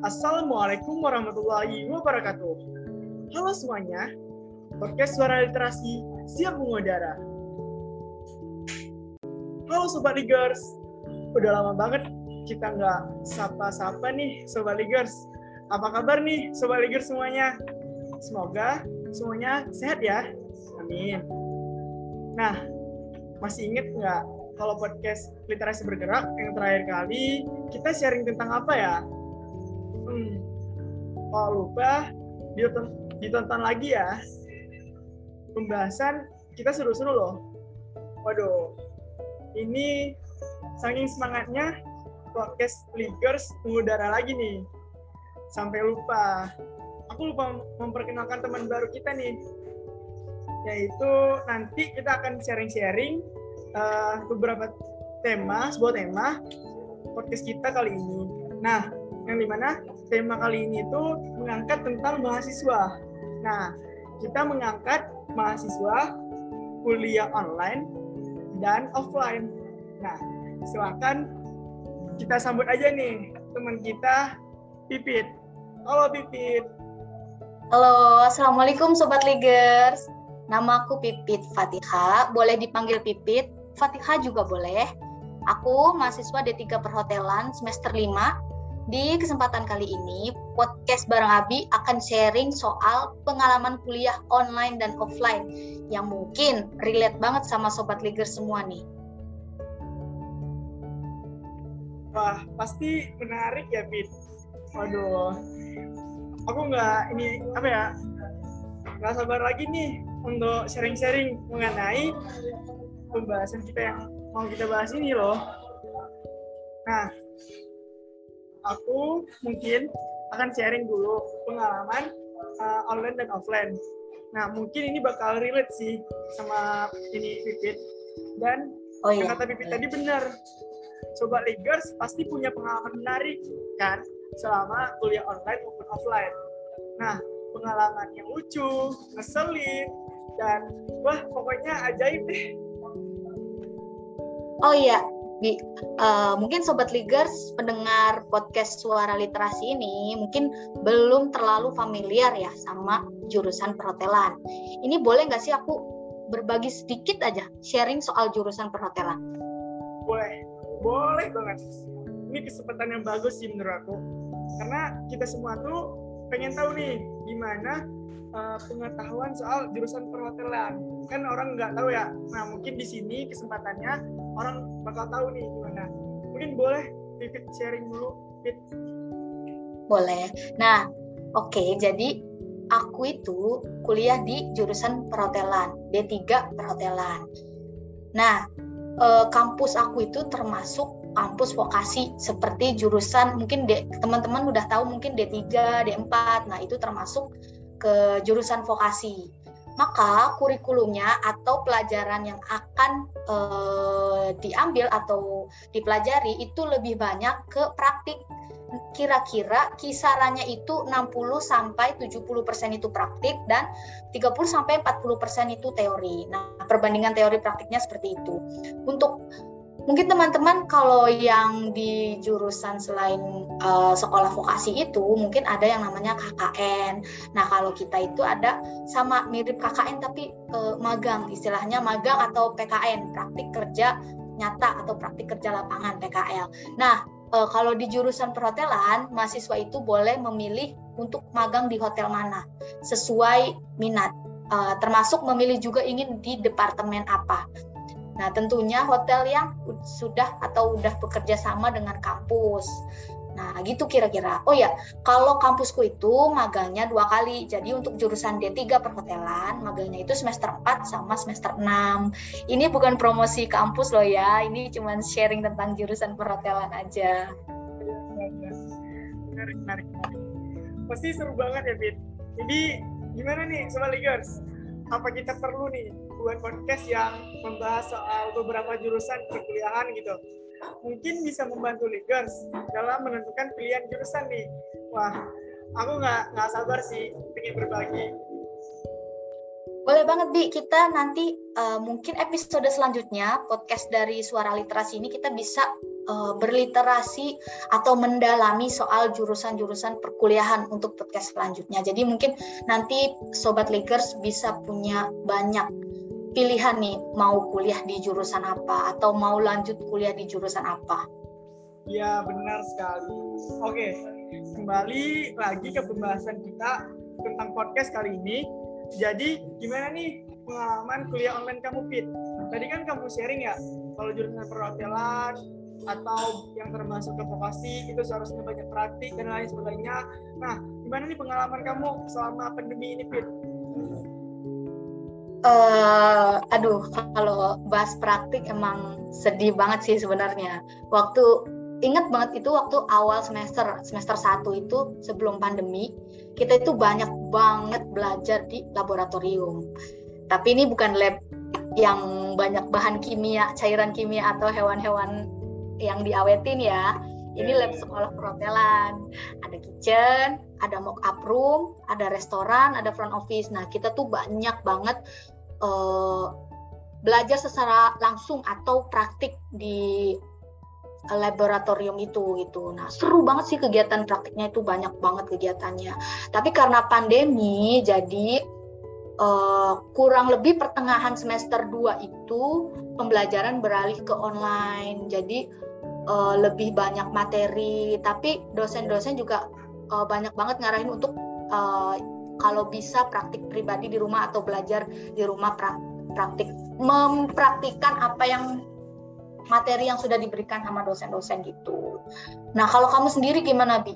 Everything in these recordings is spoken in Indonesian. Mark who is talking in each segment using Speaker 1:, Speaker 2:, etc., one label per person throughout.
Speaker 1: Assalamualaikum warahmatullahi wabarakatuh. Halo semuanya, podcast Suara Literasi siap mengudara. Halo Sobat Ligers, udah lama banget kita nggak sapa-sapa nih Sobat Ligers. Apa kabar nih Sobat Ligers semuanya? Semoga semuanya sehat ya. Amin. Nah, masih inget nggak kalau podcast literasi bergerak yang terakhir kali kita sharing tentang apa ya? Kalau lupa ditonton lagi ya. Pembahasan kita seru-seru loh. Waduh, ini saking semangatnya podcast Ligers mengudara lagi nih. Sampai lupa. Aku lupa memperkenalkan teman baru kita nih. Yaitu nanti kita akan sharing-sharing uh, beberapa tema, sebuah tema podcast kita kali ini. Nah, yang di mana tema kali ini itu mengangkat tentang mahasiswa. Nah, kita mengangkat mahasiswa kuliah online dan offline. Nah, silakan kita sambut aja nih teman kita Pipit. Halo Pipit.
Speaker 2: Halo, Assalamualaikum Sobat Ligers. Nama aku Pipit Fatiha, boleh dipanggil Pipit, Fatiha juga boleh. Aku mahasiswa D3 Perhotelan semester 5. Di kesempatan kali ini, podcast Bareng Abi akan sharing soal pengalaman kuliah online dan offline yang mungkin relate banget sama Sobat Liger semua nih.
Speaker 1: Wah, pasti menarik ya, Pit. Waduh, aku nggak ini apa ya, nggak sabar lagi nih untuk sharing-sharing mengenai pembahasan kita yang mau kita bahas ini loh. Nah, aku mungkin akan sharing dulu pengalaman uh, online dan offline. Nah, mungkin ini bakal relate sih sama ini Pipit. Dan oh, iya. kata Pipit tadi benar. Coba Ligers pasti punya pengalaman menarik kan selama kuliah online maupun offline. Nah, pengalaman yang lucu, ngeselin, dan wah pokoknya ajaib deh
Speaker 2: oh iya Bi, uh, mungkin sobat Ligers pendengar podcast suara literasi ini mungkin belum terlalu familiar ya sama jurusan perhotelan. Ini boleh nggak sih aku berbagi sedikit aja sharing soal jurusan perhotelan?
Speaker 1: Boleh, boleh banget. Ini kesempatan yang bagus sih menurut aku. Karena kita semua tuh pengen tahu nih gimana uh, pengetahuan soal jurusan perhotelan. Kan orang nggak tahu ya. Nah mungkin di sini kesempatannya orang bakal tahu nih gimana. Mungkin boleh Pipit sharing dulu, Pit.
Speaker 2: Boleh. Nah, oke. Okay, jadi aku itu kuliah di jurusan perhotelan, D3 perhotelan. Nah, eh, kampus aku itu termasuk kampus vokasi seperti jurusan mungkin teman-teman udah tahu mungkin D3, D4. Nah, itu termasuk ke jurusan vokasi. Maka kurikulumnya atau pelajaran yang akan diambil atau dipelajari itu lebih banyak ke praktik. Kira-kira kisarannya itu 60 sampai 70% itu praktik dan 30 sampai 40% itu teori. Nah, perbandingan teori praktiknya seperti itu. Untuk mungkin teman-teman kalau yang di jurusan selain uh, sekolah vokasi itu mungkin ada yang namanya KKN. Nah kalau kita itu ada sama mirip KKN tapi uh, magang istilahnya magang atau PKN praktik kerja nyata atau praktik kerja lapangan PKL. Nah uh, kalau di jurusan perhotelan mahasiswa itu boleh memilih untuk magang di hotel mana sesuai minat. Uh, termasuk memilih juga ingin di departemen apa. Nah, tentunya hotel yang sudah atau udah bekerja sama dengan kampus. Nah, gitu kira-kira. Oh ya, kalau kampusku itu magangnya dua kali. Jadi untuk jurusan D3 perhotelan, magangnya itu semester 4 sama semester 6. Ini bukan promosi kampus loh ya, ini cuma sharing tentang jurusan perhotelan aja.
Speaker 1: Menarik, menarik, menarik. Pasti seru banget ya, Fit. Jadi, gimana nih, Sobat Ligers? Apa kita perlu nih buat podcast yang membahas soal beberapa jurusan perkuliahan gitu. Mungkin bisa membantu Ligers dalam menentukan pilihan jurusan nih. Wah, aku nggak nggak sabar sih ingin berbagi.
Speaker 2: Boleh banget Bi, kita nanti uh, mungkin episode selanjutnya podcast dari Suara Literasi ini kita bisa uh, berliterasi atau mendalami soal jurusan-jurusan perkuliahan untuk podcast selanjutnya. Jadi mungkin nanti sobat Lakers bisa punya banyak pilihan nih mau kuliah di jurusan apa atau mau lanjut kuliah di jurusan apa.
Speaker 1: Ya benar sekali. Oke, kembali lagi ke pembahasan kita tentang podcast kali ini. Jadi gimana nih pengalaman kuliah online kamu, Pit? Tadi kan kamu sharing ya, kalau jurusan perhotelan atau yang termasuk ke vokasi itu seharusnya banyak praktik dan lain sebagainya. Nah, gimana nih pengalaman kamu selama pandemi ini, Pit?
Speaker 2: Uh, aduh, kalau bahas praktik emang sedih banget sih sebenarnya. Waktu ingat banget itu waktu awal semester semester 1 itu sebelum pandemi kita itu banyak banget belajar di laboratorium. Tapi ini bukan lab yang banyak bahan kimia, cairan kimia atau hewan-hewan yang diawetin ya. Ini lab sekolah perhotelan. Ada kitchen, ada mock up room, ada restoran, ada front office. Nah, kita tuh banyak banget uh, belajar secara langsung atau praktik di laboratorium itu gitu. Nah, seru banget sih kegiatan praktiknya itu banyak banget kegiatannya. Tapi karena pandemi jadi uh, kurang lebih pertengahan semester 2 itu pembelajaran beralih ke online. Jadi uh, lebih banyak materi, tapi dosen-dosen juga uh, banyak banget ngarahin untuk uh, kalau bisa praktik pribadi di rumah atau belajar di rumah pra praktik mempraktikkan apa yang materi yang sudah diberikan sama dosen-dosen gitu. Nah kalau kamu sendiri gimana bi?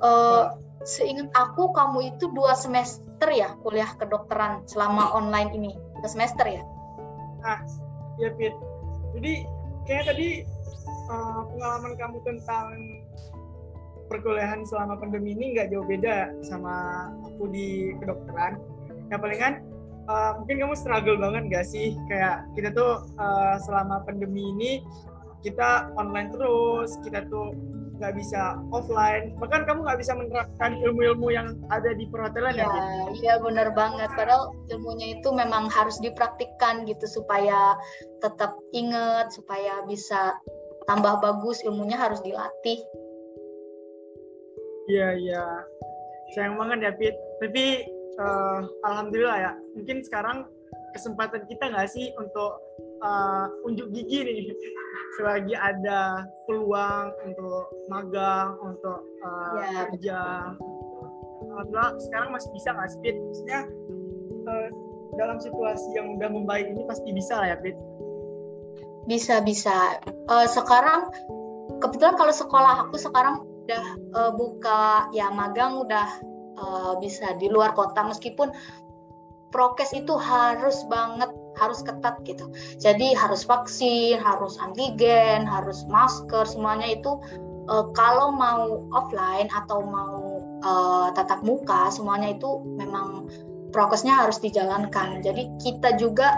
Speaker 2: Uh, seingat aku kamu itu dua semester ya kuliah kedokteran selama online ini dua semester ya?
Speaker 1: Ah ya Pit. Jadi kayak tadi uh, pengalaman kamu tentang perkuliahan selama pandemi ini nggak jauh beda sama aku di kedokteran. Yang paling kan uh, mungkin kamu struggle banget gak sih? Kayak kita tuh uh, selama pandemi ini kita online terus kita tuh nggak bisa offline. Bahkan kamu nggak bisa menerapkan ilmu-ilmu yang ada di perhotelan ya
Speaker 2: iya benar banget. Padahal ilmunya itu memang harus dipraktikkan gitu supaya tetap inget supaya bisa tambah bagus ilmunya harus dilatih
Speaker 1: iya iya. Sayang banget ya Pit. Tapi uh, alhamdulillah ya. Mungkin sekarang kesempatan kita nggak sih untuk uh, unjuk gigi nih? Selagi ada peluang untuk magang untuk uh, ya. kerja. Alhamdulillah sekarang masih bisa nggak sih Pit? maksudnya uh, dalam situasi yang udah membaik ini pasti bisa lah ya Pit?
Speaker 2: Bisa bisa. Uh, sekarang kebetulan kalau sekolah aku sekarang udah uh, buka ya magang udah uh, bisa di luar kota meskipun prokes itu harus banget harus ketat gitu. Jadi harus vaksin, harus antigen, harus masker, semuanya itu uh, kalau mau offline atau mau uh, tatap muka, semuanya itu memang prokesnya harus dijalankan. Jadi kita juga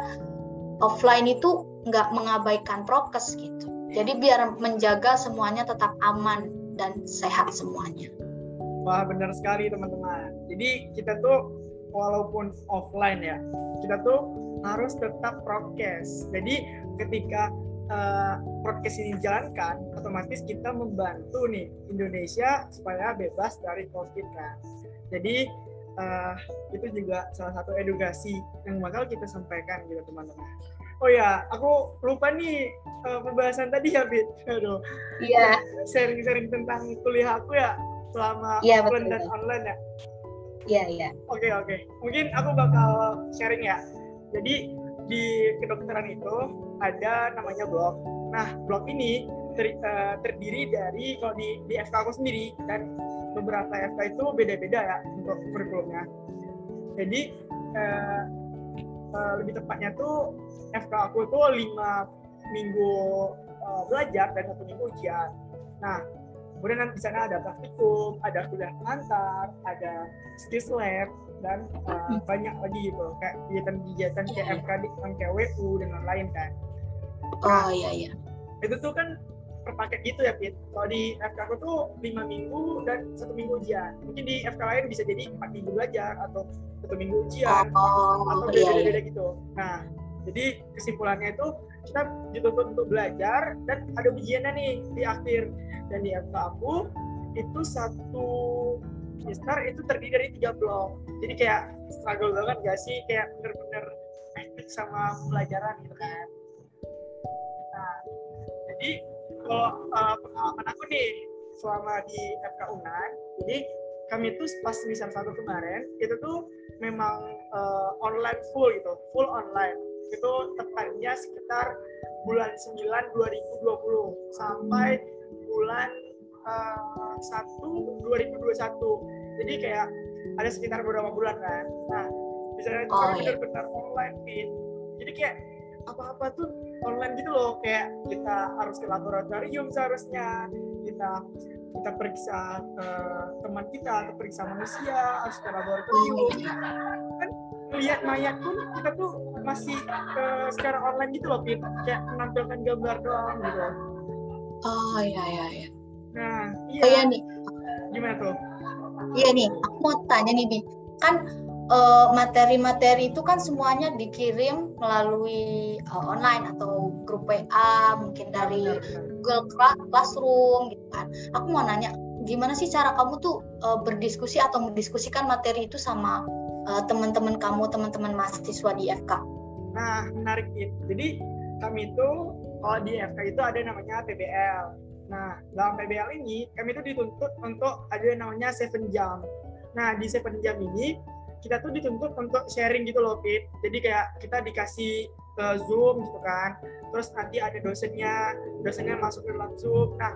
Speaker 2: offline itu nggak mengabaikan prokes gitu. Jadi biar menjaga semuanya tetap aman dan sehat semuanya.
Speaker 1: Wah benar sekali teman-teman. Jadi kita tuh walaupun offline ya, kita tuh harus tetap prokes. Jadi ketika uh, prokes ini dijalankan, otomatis kita membantu nih Indonesia supaya bebas dari COVID kan. Jadi uh, itu juga salah satu edukasi yang bakal kita sampaikan gitu teman-teman. Oh ya, aku lupa nih uh, pembahasan tadi ya, Bit. Aduh.
Speaker 2: Iya.
Speaker 1: Sharing-sharing tentang kuliah aku ya selama ya, offline dan online ya?
Speaker 2: Iya, iya.
Speaker 1: Oke, oke. Mungkin aku bakal sharing ya. Jadi di kedokteran itu ada namanya blog. Nah, blog ini ter, uh, terdiri dari kalau di, di FK aku sendiri dan beberapa FK itu beda-beda ya untuk kurikulumnya. Jadi uh, uh, lebih tepatnya tuh FK aku tuh lima minggu uh, belajar dan satu minggu ujian. Nah, kemudian nanti di sana ada praktikum ada kuliah pengantar ada skills lab dan uh, banyak lagi gitu kayak kegiatan-kegiatan kayak yeah. FKD kayak WU dan lain-lain kan
Speaker 2: oh iya iya
Speaker 1: itu tuh kan per paket gitu ya Pit. Kalau di FK aku tuh lima minggu dan satu minggu ujian. Mungkin di FK lain bisa jadi empat minggu belajar atau satu minggu ujian
Speaker 2: oh,
Speaker 1: atau beda-beda iya, iya. gitu. Nah jadi kesimpulannya itu kita dituntut untuk belajar dan ada ujiannya nih di akhir. Dan di FK aku itu satu semester itu terdiri dari tiga blok. Jadi kayak struggle banget gak sih? Kayak bener-bener teknik sama pelajaran gitu kan. Nah jadi kalau uh, pengalaman aku nih selama di FK UNAN jadi kami tuh pas semester satu kemarin itu tuh memang uh, online full gitu full online. Itu tepatnya sekitar bulan 9 2020 sampai bulan uh, 1 2021 jadi kayak ada sekitar beberapa bulan kan. Nah itu oh, iya. benar-benar online fit. Jadi kayak apa-apa tuh online gitu loh. Kayak kita harus ke laboratorium seharusnya. Kita kita periksa uh, teman kita atau periksa manusia harus ke laboratorium. Kan lihat mayat pun kita tuh masih uh, secara online gitu loh Pit. kayak menampilkan gambar doang gitu.
Speaker 2: Oh iya iya iya.
Speaker 1: Nah iya,
Speaker 2: oh, iya nih.
Speaker 1: Gimana tuh?
Speaker 2: Iya nih aku mau tanya nih Bi kan eh, materi-materi itu kan semuanya dikirim melalui uh, online atau grup WA mungkin dari Google Classroom gitu kan. Aku mau nanya gimana sih cara kamu tuh uh, berdiskusi atau mendiskusikan materi itu sama uh, teman-teman kamu, teman-teman mahasiswa di FK?
Speaker 1: Nah, menarik itu. Jadi kami itu kalau di FK itu ada namanya PBL. Nah, dalam PBL ini kami itu dituntut untuk ada yang namanya seven jam. Nah, di seven jam ini kita tuh dituntut untuk sharing gitu loh Pit. Jadi kayak kita dikasih ke Zoom gitu kan. Terus nanti ada dosennya dosennya masuk ke dalam Zoom. Nah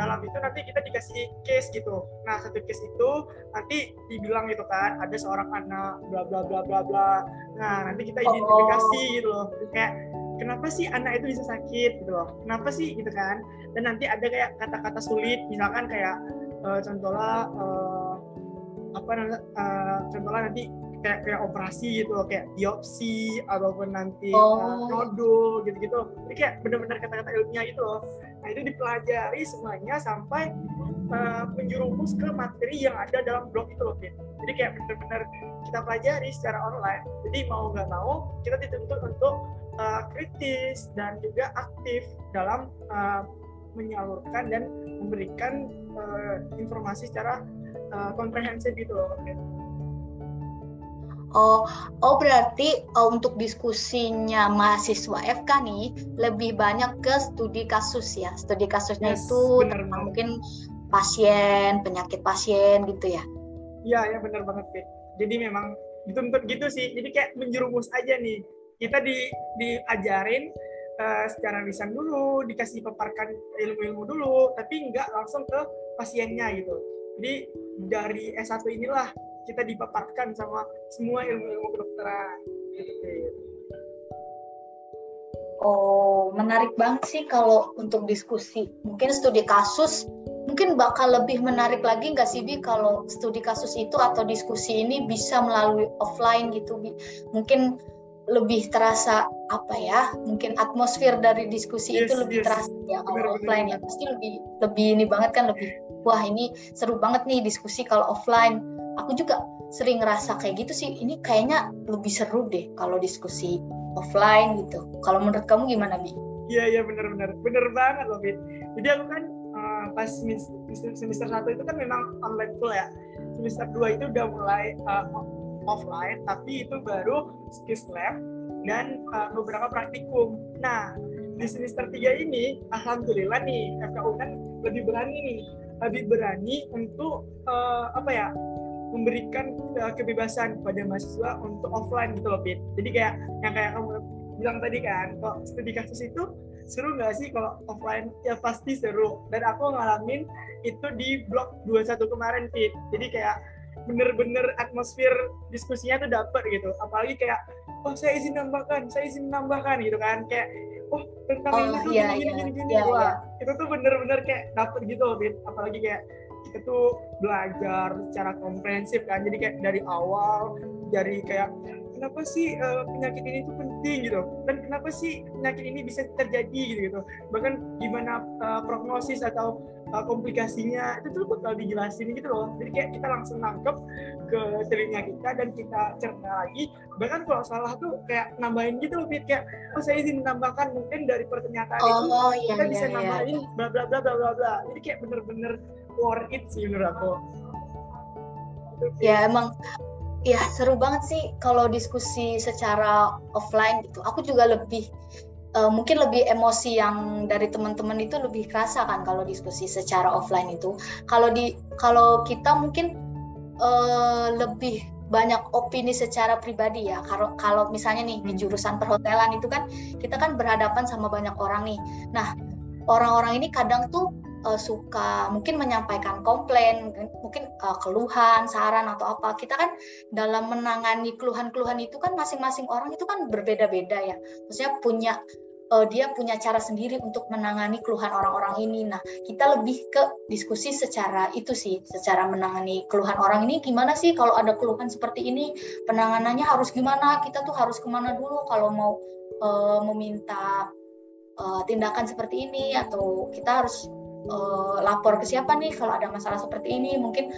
Speaker 1: dalam itu nanti kita dikasih case gitu. Nah satu case itu nanti dibilang gitu kan ada seorang anak bla bla bla bla bla. Nah nanti kita identifikasi oh. gitu loh. Kayak kenapa sih anak itu bisa sakit gitu loh? Kenapa sih gitu kan? Dan nanti ada kayak kata-kata sulit. Misalkan kayak uh, contohnya uh, apa namanya uh, contohnya nanti kayak kayak operasi gitu loh kayak biopsi ataupun nanti eh, oh. uh, nodul gitu-gitu jadi kayak benar-benar kata-kata ilmiah gitu loh nah itu dipelajari semuanya sampai uh, menjerumus ke materi yang ada dalam blog itu loh Fit. jadi kayak benar-benar kita pelajari secara online jadi mau nggak mau kita dituntut untuk uh, kritis dan juga aktif dalam uh, menyalurkan dan memberikan uh, informasi secara uh, komprehensif gitu loh
Speaker 2: Oh, oh berarti oh, untuk diskusinya mahasiswa FK nih lebih banyak ke studi kasus ya. Studi kasusnya yes, itu bener, bener. mungkin pasien, penyakit pasien gitu ya.
Speaker 1: Iya, ya benar banget, Pit. Jadi memang gitu gitu sih. Jadi kayak menjerumus aja nih. Kita di diajarin uh, secara lisan dulu, dikasih paparkan ilmu-ilmu dulu, tapi nggak langsung ke pasiennya gitu. Jadi dari S1 inilah kita dipaparkan sama semua ilmu-ilmu kedokteran.
Speaker 2: Oh, menarik banget sih kalau untuk diskusi. Mungkin studi kasus mungkin bakal lebih menarik lagi nggak sih Bi kalau studi kasus itu atau diskusi ini bisa melalui offline gitu Bi. Mungkin lebih terasa apa ya mungkin atmosfer dari diskusi yes, itu lebih yes. terasa ya kalau offline ya pasti lebih lebih ini banget kan lebih wah ini seru banget nih diskusi kalau offline. Aku juga sering ngerasa kayak gitu sih. Ini kayaknya lebih seru deh kalau diskusi offline gitu. Kalau menurut kamu gimana bi?
Speaker 1: Iya iya bener-bener bener. Banget loh Bit jadi aku kan uh, pas semester, satu itu kan memang online full ya. Semester dua itu udah mulai uh, offline tapi itu baru skills lab dan uh, beberapa praktikum. Nah di semester tiga ini alhamdulillah nih FKU kan lebih berani nih lebih berani untuk uh, apa ya memberikan uh, kebebasan kepada mahasiswa untuk offline gitu loh. Jadi kayak yang kayak kamu bilang tadi kan, kok studi kasus itu seru nggak sih kalau offline? Ya pasti seru. Dan aku ngalamin itu di blog 21 kemarin Pit. Jadi kayak bener-bener atmosfer diskusinya tuh dapet gitu. Apalagi kayak, oh saya izin nambahkan, saya izin menambahkan gitu kan. Kayak oh tentang oh, ini tuh iya, gini, iya, gini gini iya, wah iya. itu tuh bener-bener kayak dapet gitu loh apalagi kayak kita tuh belajar secara komprehensif kan jadi kayak dari awal dari kayak kenapa sih uh, penyakit ini tuh penting? Gitu. Dan kenapa sih penyakit ini bisa terjadi? Gitu gitu. Bahkan gimana uh, prognosis atau uh, komplikasinya itu tuh bakal dijelasin gitu loh. Jadi kayak kita langsung nangkep ke telinga kita dan kita cerna lagi. Bahkan kalau salah tuh kayak nambahin gitu loh Fit. Kayak oh saya izin menambahkan mungkin dari pertanyaan
Speaker 2: oh,
Speaker 1: itu
Speaker 2: iya,
Speaker 1: kita
Speaker 2: iya,
Speaker 1: bisa
Speaker 2: iya.
Speaker 1: nambahin bla bla bla bla bla bla. Jadi kayak bener-bener worth it sih menurut aku.
Speaker 2: Ya emang ya seru banget sih kalau diskusi secara offline gitu. Aku juga lebih uh, mungkin lebih emosi yang dari teman-teman itu lebih kerasa kan kalau diskusi secara offline itu. Kalau di kalau kita mungkin uh, lebih banyak opini secara pribadi ya. Kalau kalau misalnya nih di jurusan perhotelan itu kan kita kan berhadapan sama banyak orang nih. Nah orang-orang ini kadang tuh uh, suka mungkin menyampaikan komplain, mungkin uh, keluhan, saran atau apa. Kita kan dalam menangani keluhan-keluhan itu kan masing-masing orang itu kan berbeda-beda ya. Maksudnya punya uh, dia punya cara sendiri untuk menangani keluhan orang-orang ini. Nah, kita lebih ke diskusi secara itu sih, secara menangani keluhan orang ini gimana sih kalau ada keluhan seperti ini, penanganannya harus gimana? Kita tuh harus ke mana dulu kalau mau uh, meminta uh, tindakan seperti ini atau kita harus uh, lapor ke siapa nih kalau ada masalah seperti ini. Mungkin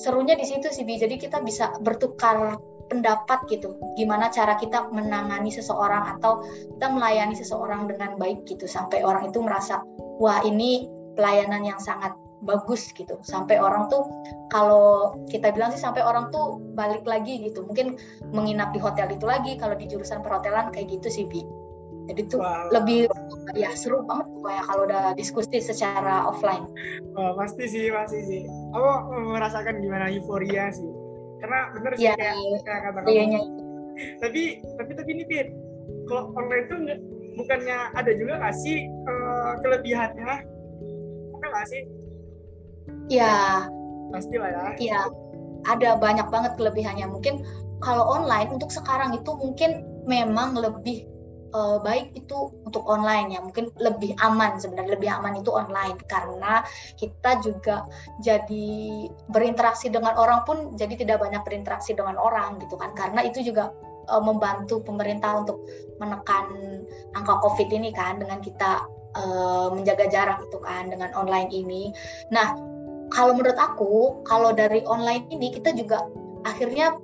Speaker 2: serunya di situ sih Bi. Jadi kita bisa bertukar pendapat gitu. Gimana cara kita menangani seseorang atau kita melayani seseorang dengan baik gitu. Sampai orang itu merasa wah ini pelayanan yang sangat bagus gitu. Sampai orang tuh kalau kita bilang sih sampai orang tuh balik lagi gitu. Mungkin menginap di hotel itu lagi kalau di jurusan perhotelan kayak gitu sih Bi jadi tuh wow. lebih ya seru banget tuh kayak kalau udah diskusi secara offline.
Speaker 1: Oh, pasti sih pasti sih. Aku merasakan gimana euforia sih. Karena bener sih ya, kayak, kayak kata kamu. Iya, tapi tapi tapi ini Pit kalau online tuh bukannya ada juga nggak sih uh, kelebihannya? Ada nggak sih?
Speaker 2: Ya
Speaker 1: pasti lah ya.
Speaker 2: Iya. Ada banyak banget kelebihannya. Mungkin kalau online untuk sekarang itu mungkin memang lebih uh, baik itu untuk online ya. Mungkin lebih aman sebenarnya. Lebih aman itu online. Karena kita juga jadi berinteraksi dengan orang pun jadi tidak banyak berinteraksi dengan orang gitu kan. Karena itu juga uh, membantu pemerintah untuk menekan angka covid ini kan. Dengan kita uh, menjaga jarak itu kan dengan online ini. Nah kalau menurut aku kalau dari online ini kita juga akhirnya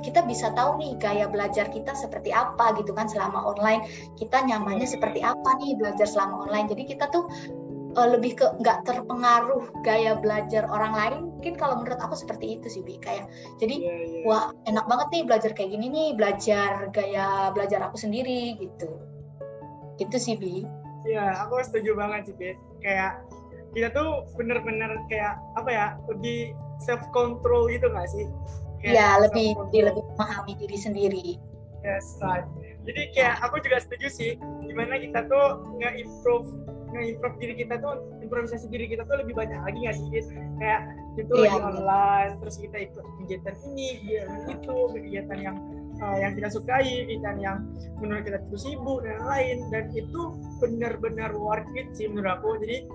Speaker 2: kita bisa tahu nih gaya belajar kita seperti apa gitu kan selama online kita nyamannya seperti apa nih belajar selama online jadi kita tuh uh, lebih ke nggak terpengaruh gaya belajar orang lain mungkin kalau menurut aku seperti itu sih bi kayak jadi yeah, yeah. wah enak banget nih belajar kayak gini nih belajar gaya belajar aku sendiri gitu itu sih bi
Speaker 1: Iya, aku setuju banget sih, Bi. Kayak kita tuh bener-bener kayak apa ya, lebih self control gitu nggak sih?
Speaker 2: Iya, lebih di, lebih memahami diri sendiri.
Speaker 1: Yes, right. Jadi kayak aku juga setuju sih, gimana kita tuh nge-improve nge-improve diri kita tuh improvisasi diri kita tuh lebih banyak lagi nggak sih kayak itu iya, lagi online terus kita ikut kegiatan ini kegiatan itu kegiatan yang uh, yang kita sukai kegiatan yang menurut kita itu sibuk dan lain dan itu benar-benar worth it sih menurut aku jadi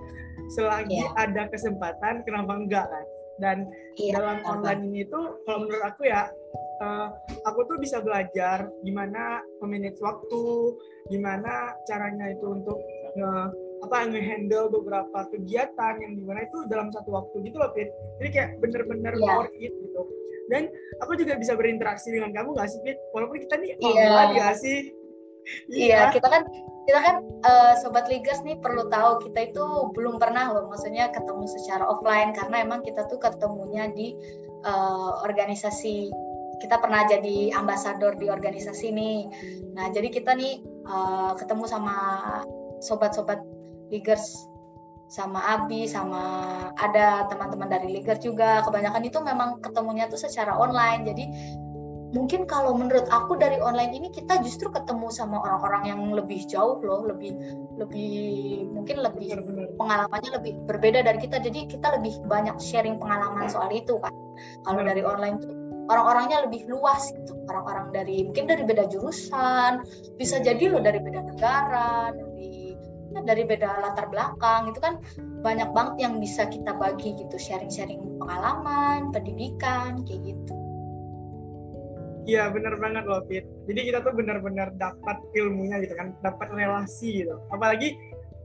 Speaker 1: selagi yeah. ada kesempatan kenapa enggak kan dan iya, dalam online ini tuh kalau menurut aku ya uh, aku tuh bisa belajar gimana memanage waktu gimana caranya itu untuk uh, apa ngehandle beberapa kegiatan yang di mana itu dalam satu waktu gitu loh Pit jadi kayak bener-bener yeah. worth it gitu. Dan aku juga bisa berinteraksi dengan kamu gak sih Pit walaupun kita nih yeah. online gak sih
Speaker 2: iya, iya kita kan kita kan uh, sobat Ligas nih perlu tahu kita itu belum pernah loh maksudnya ketemu secara offline karena emang kita tuh ketemunya di uh, organisasi kita pernah jadi ambasador di organisasi nih. Nah jadi kita nih uh, ketemu sama sobat-sobat Ligas sama Abi sama ada teman-teman dari Ligas juga. Kebanyakan itu memang ketemunya tuh secara online jadi mungkin kalau menurut aku dari online ini kita justru ketemu sama orang-orang yang lebih jauh loh, lebih lebih mungkin lebih pengalamannya lebih berbeda dari kita. Jadi kita lebih banyak sharing pengalaman soal itu kan. Kalau dari online tuh orang-orangnya lebih luas gitu. Orang-orang dari mungkin dari beda jurusan, bisa jadi loh dari beda negara, dari ya dari beda latar belakang itu kan banyak banget yang bisa kita bagi gitu sharing-sharing pengalaman pendidikan kayak gitu
Speaker 1: Iya bener banget loh Fit. Jadi kita tuh benar-benar dapat ilmunya gitu kan, dapat relasi gitu. Apalagi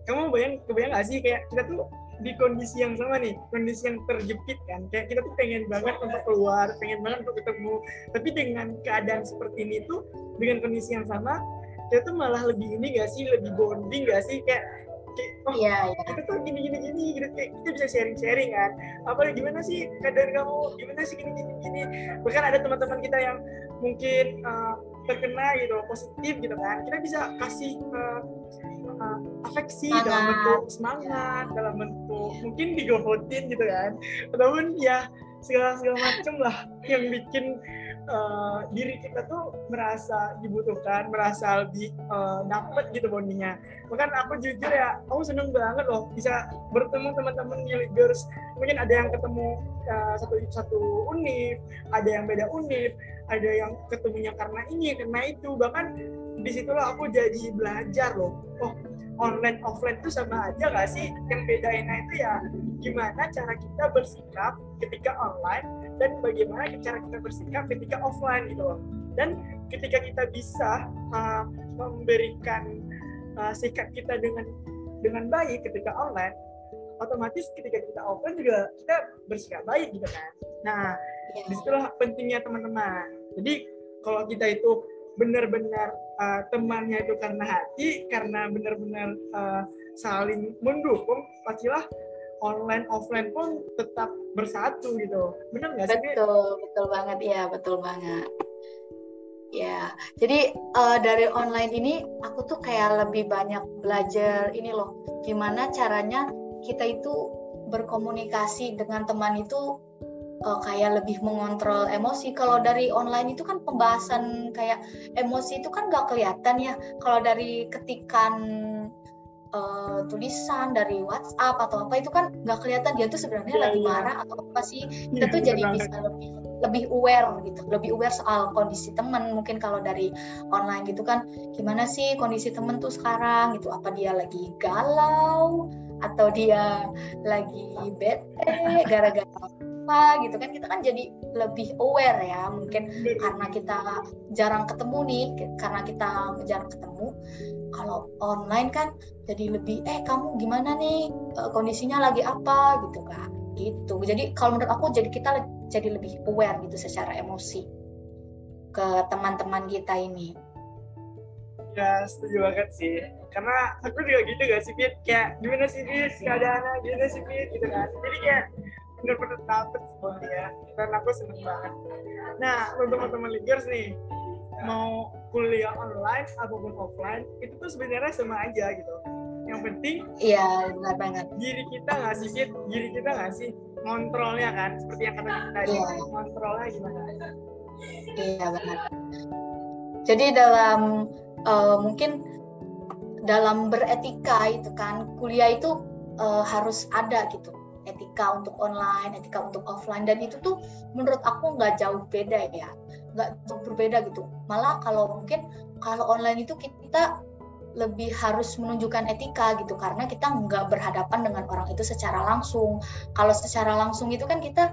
Speaker 1: kamu bayang kebayang gak sih kayak kita tuh di kondisi yang sama nih, kondisi yang terjepit kan. Kayak kita tuh pengen banget untuk keluar, pengen banget untuk ketemu. Tapi dengan keadaan seperti ini tuh, dengan kondisi yang sama, kita tuh malah lebih ini gak sih, lebih bonding gak sih? Kayak kayak oh
Speaker 2: Iya, iya.
Speaker 1: kita tuh gini gini gini gitu kayak kita bisa sharing sharing kan apa gimana sih keadaan kamu gimana sih gini gini gini bahkan ada teman-teman kita yang mungkin uh, terkena gitu positif gitu kan. Kita bisa kasih uh, uh, afeksi
Speaker 2: Semangat.
Speaker 1: dalam bentuk semangat dalam bentuk mungkin digopotin gitu kan. Ataupun ya segala segala macem lah yang bikin uh, diri kita tuh merasa dibutuhkan merasa lebih uh, dapet gitu bondingnya. Bahkan aku jujur ya aku seneng banget loh bisa bertemu teman-teman Girls mungkin ada yang ketemu uh, satu satu univ ada yang beda univ ada yang ketemunya karena ini karena itu. Bahkan di situlah aku jadi belajar loh. Oh online offline itu sama aja gak sih? Yang bedainnya itu ya gimana cara kita bersikap ketika online dan bagaimana cara kita bersikap ketika offline gitu loh. Dan ketika kita bisa uh, memberikan uh, sikap kita dengan dengan baik ketika online otomatis ketika kita offline juga kita bersikap baik gitu kan. Nah
Speaker 2: Iya.
Speaker 1: di situlah pentingnya teman-teman. Jadi kalau kita itu benar-benar uh, temannya itu karena hati karena benar-benar uh, saling mendukung pastilah online offline pun tetap bersatu gitu benar nggak sih?
Speaker 2: Betul, betul banget ya, betul banget. Ya, jadi eh, dari online ini aku tuh kayak lebih banyak belajar ini loh, gimana caranya kita itu berkomunikasi dengan teman itu eh, kayak lebih mengontrol emosi. Kalau dari online itu kan pembahasan kayak emosi itu kan nggak kelihatan ya. Kalau dari ketikan eh, tulisan dari WhatsApp atau apa itu kan nggak kelihatan dia tuh sebenarnya
Speaker 1: Iya,
Speaker 2: lagi
Speaker 1: iya.
Speaker 2: marah atau apa sih kita
Speaker 1: Iya,
Speaker 2: tuh jadi bisa lebih lebih aware gitu lebih aware soal kondisi temen mungkin kalau dari online gitu kan gimana sih kondisi temen tuh sekarang gitu apa dia lagi galau atau dia lagi bete gara-gara apa gitu kan kita kan jadi lebih aware ya mungkin karena kita jarang ketemu nih karena kita jarang ketemu kalau online kan jadi lebih eh kamu gimana nih? Eh, kondisinya lagi apa? gitu kan gitu. Jadi kalau menurut aku jadi kita jadi lebih aware gitu secara emosi ke teman-teman kita ini.
Speaker 1: Ya setuju banget sih. Karena aku juga gitu gak sih Fit? Kayak gimana sih Fit? Keadaannya, gimana sih Fit? Gitu kan. Jadi kayak bener-bener dapet semua ya. Dan aku seneng banget. Nah untuk teman-teman leaders nih, mau kuliah online ataupun offline, itu tuh sebenarnya sama aja gitu. Yang penting
Speaker 2: iya benar banget
Speaker 1: diri kita nggak sih? Diri kita nggak sih? Ngontrolnya kan, seperti yang kata kita tadi.
Speaker 2: Iya.
Speaker 1: Ngontrolnya gimana?
Speaker 2: iya benar jadi dalam eh, mungkin dalam beretika itu kan kuliah itu eh, harus ada gitu etika untuk online etika untuk offline. Dan itu tuh menurut aku nggak jauh beda ya. Nggak jauh berbeda gitu. Malah kalau mungkin kalau online itu kita lebih harus menunjukkan etika gitu. Karena kita nggak berhadapan dengan orang itu secara langsung. Kalau secara langsung itu kan kita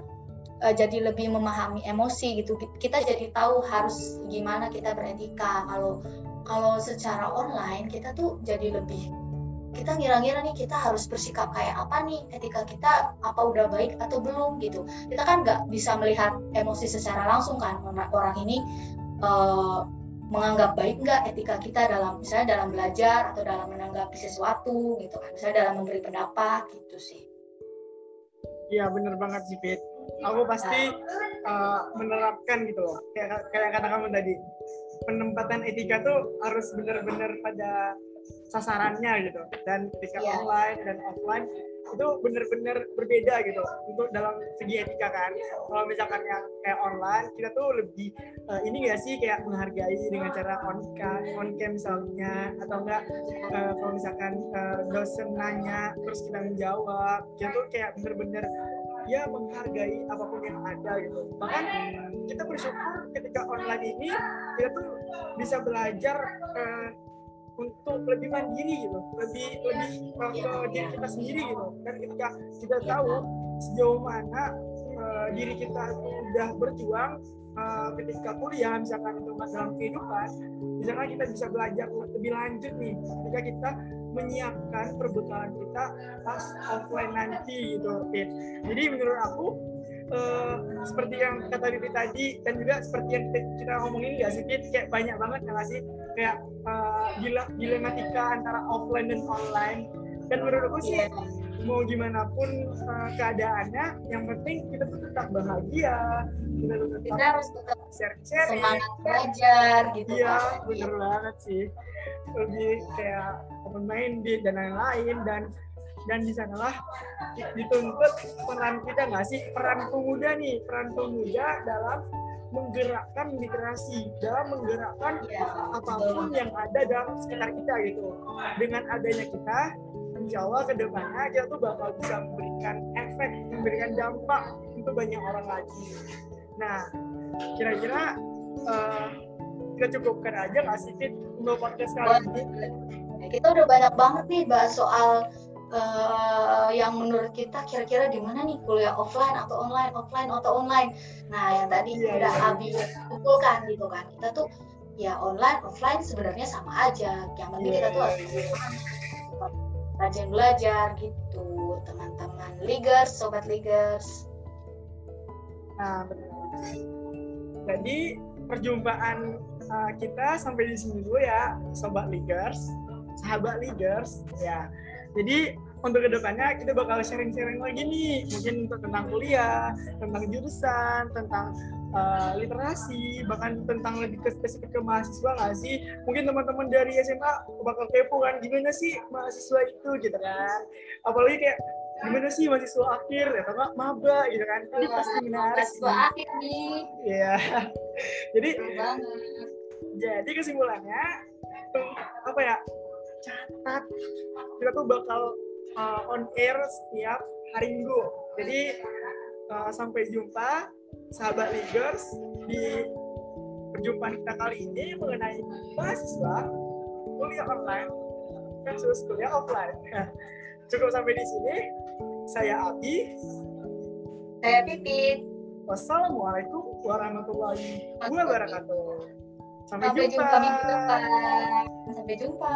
Speaker 2: eh, jadi lebih memahami emosi gitu. Kita jadi tahu harus gimana kita beretika. Kalau kalau secara online kita tuh jadi lebih kita ngira-ngira nih kita harus bersikap kayak apa nih etika kita apa udah baik atau belum gitu kita kan nggak bisa melihat emosi secara langsung kan orang ini eh, menganggap baik nggak etika kita dalam misalnya dalam belajar atau dalam menanggapi sesuatu gitu kan misalnya dalam memberi pendapat gitu sih
Speaker 1: Iya bener banget sih Fit. Aku pasti uh, menerapkan gitu loh. Kayak kayak kata kamu tadi, penempatan etika tuh harus bener-bener pada sasarannya gitu. Dan ketika
Speaker 2: Iya.
Speaker 1: online dan offline itu bener-bener berbeda gitu untuk dalam segi etika kan. Kalau misalkan yang kayak online kita tuh lebih uh, ini gak sih kayak menghargai dengan cara on cam, on cam misalnya atau enggak uh, kalau misalkan uh, dosen nanya terus kita menjawab kita tuh kayak bener-bener ya menghargai apa pun yang ada gitu bahkan kita bersyukur ketika online ini kita tuh bisa belajar uh, untuk lebih mandiri gitu. Lebih lebih ke diri kita sendiri gitu. Dan ketika kita tahu sejauh mana uh, diri kita udah berjuang uh, ketika kuliah misalkan untuk dalam kehidupan misalkan kita bisa belajar lebih lanjut nih. Ketika kita menyiapkan perbekalan kita pas offline nanti gitu jadi menurut aku uh, seperti yang kata Bibi tadi dan juga seperti yang kita, kita ngomongin gak sih kayak banyak banget nggak sih? Kayak uh, dilematika antara offline dan online. Dan menurut aku sih yeah. mau gimana pun uh, keadaannya yang penting kita tuh tetap bahagia.
Speaker 2: Kita, tetap kita harus tetap share share semangat belajar gitu
Speaker 1: iya kan. bener banget sih. Lebih kayak open minded dan lain-lain dan dan di sanalah dituntut peran kita nggak sih? Peran pemuda nih peran pemuda dalam menggerakkan literasi dalam menggerakkan ya, apa pun yang ada dalam sekitar kita gitu. Dengan adanya kita insya Allah ke depannya kita tuh bakal bisa memberikan efek memberikan dampak untuk banyak orang lagi. Nah kira-kira uh, kita cukupkan aja nggak sih Fit untuk podcast kali ini?
Speaker 2: Kita udah banyak banget nih bahas soal uh, yang menurut kita kira-kira di mana nih kuliah offline atau online, offline atau online. Nah, yang tadi yeah, udah yeah. Abi kumpulkan gitu kan. Kita tuh ya online, offline sebenarnya sama aja. Yang penting yeah. kita tuh harus rajin belajar gitu, teman-teman Ligers, sobat Ligers.
Speaker 1: Nah, benar. Jadi perjumpaan uh, kita sampai di sini dulu ya, sobat Ligers, sahabat Ligers, ya jadi untuk ke depannya kita bakal sharing-sharing lagi nih, mungkin tentang kuliah, tentang jurusan, tentang uh, literasi, bahkan tentang lebih ke spesifik ke mahasiswa nggak sih? Mungkin teman-teman dari SMA bakal kepo kan, gimana sih mahasiswa itu? Gitu kan? Apalagi kayak gimana sih mahasiswa akhir? Ya apa maba gitu kan. Ini pasti menarik
Speaker 2: mahasiswa akhir nih.
Speaker 1: Iya. Jadi jadi kesimpulannya apa ya catat. Kita tuh bakal uh, on air setiap hari minggu. Jadi uh, sampai jumpa sahabat leaders di perjumpaan kita kali ini mengenai mahasiswa kuliah online versus kuliah offline. Cukup sampai di sini. Saya Abi.
Speaker 2: Saya Pipit
Speaker 1: wassalamualaikum warahmatullahi wabarakatuh.
Speaker 2: Sampai, Sampai jumpa. jumpa. Sampai jumpa.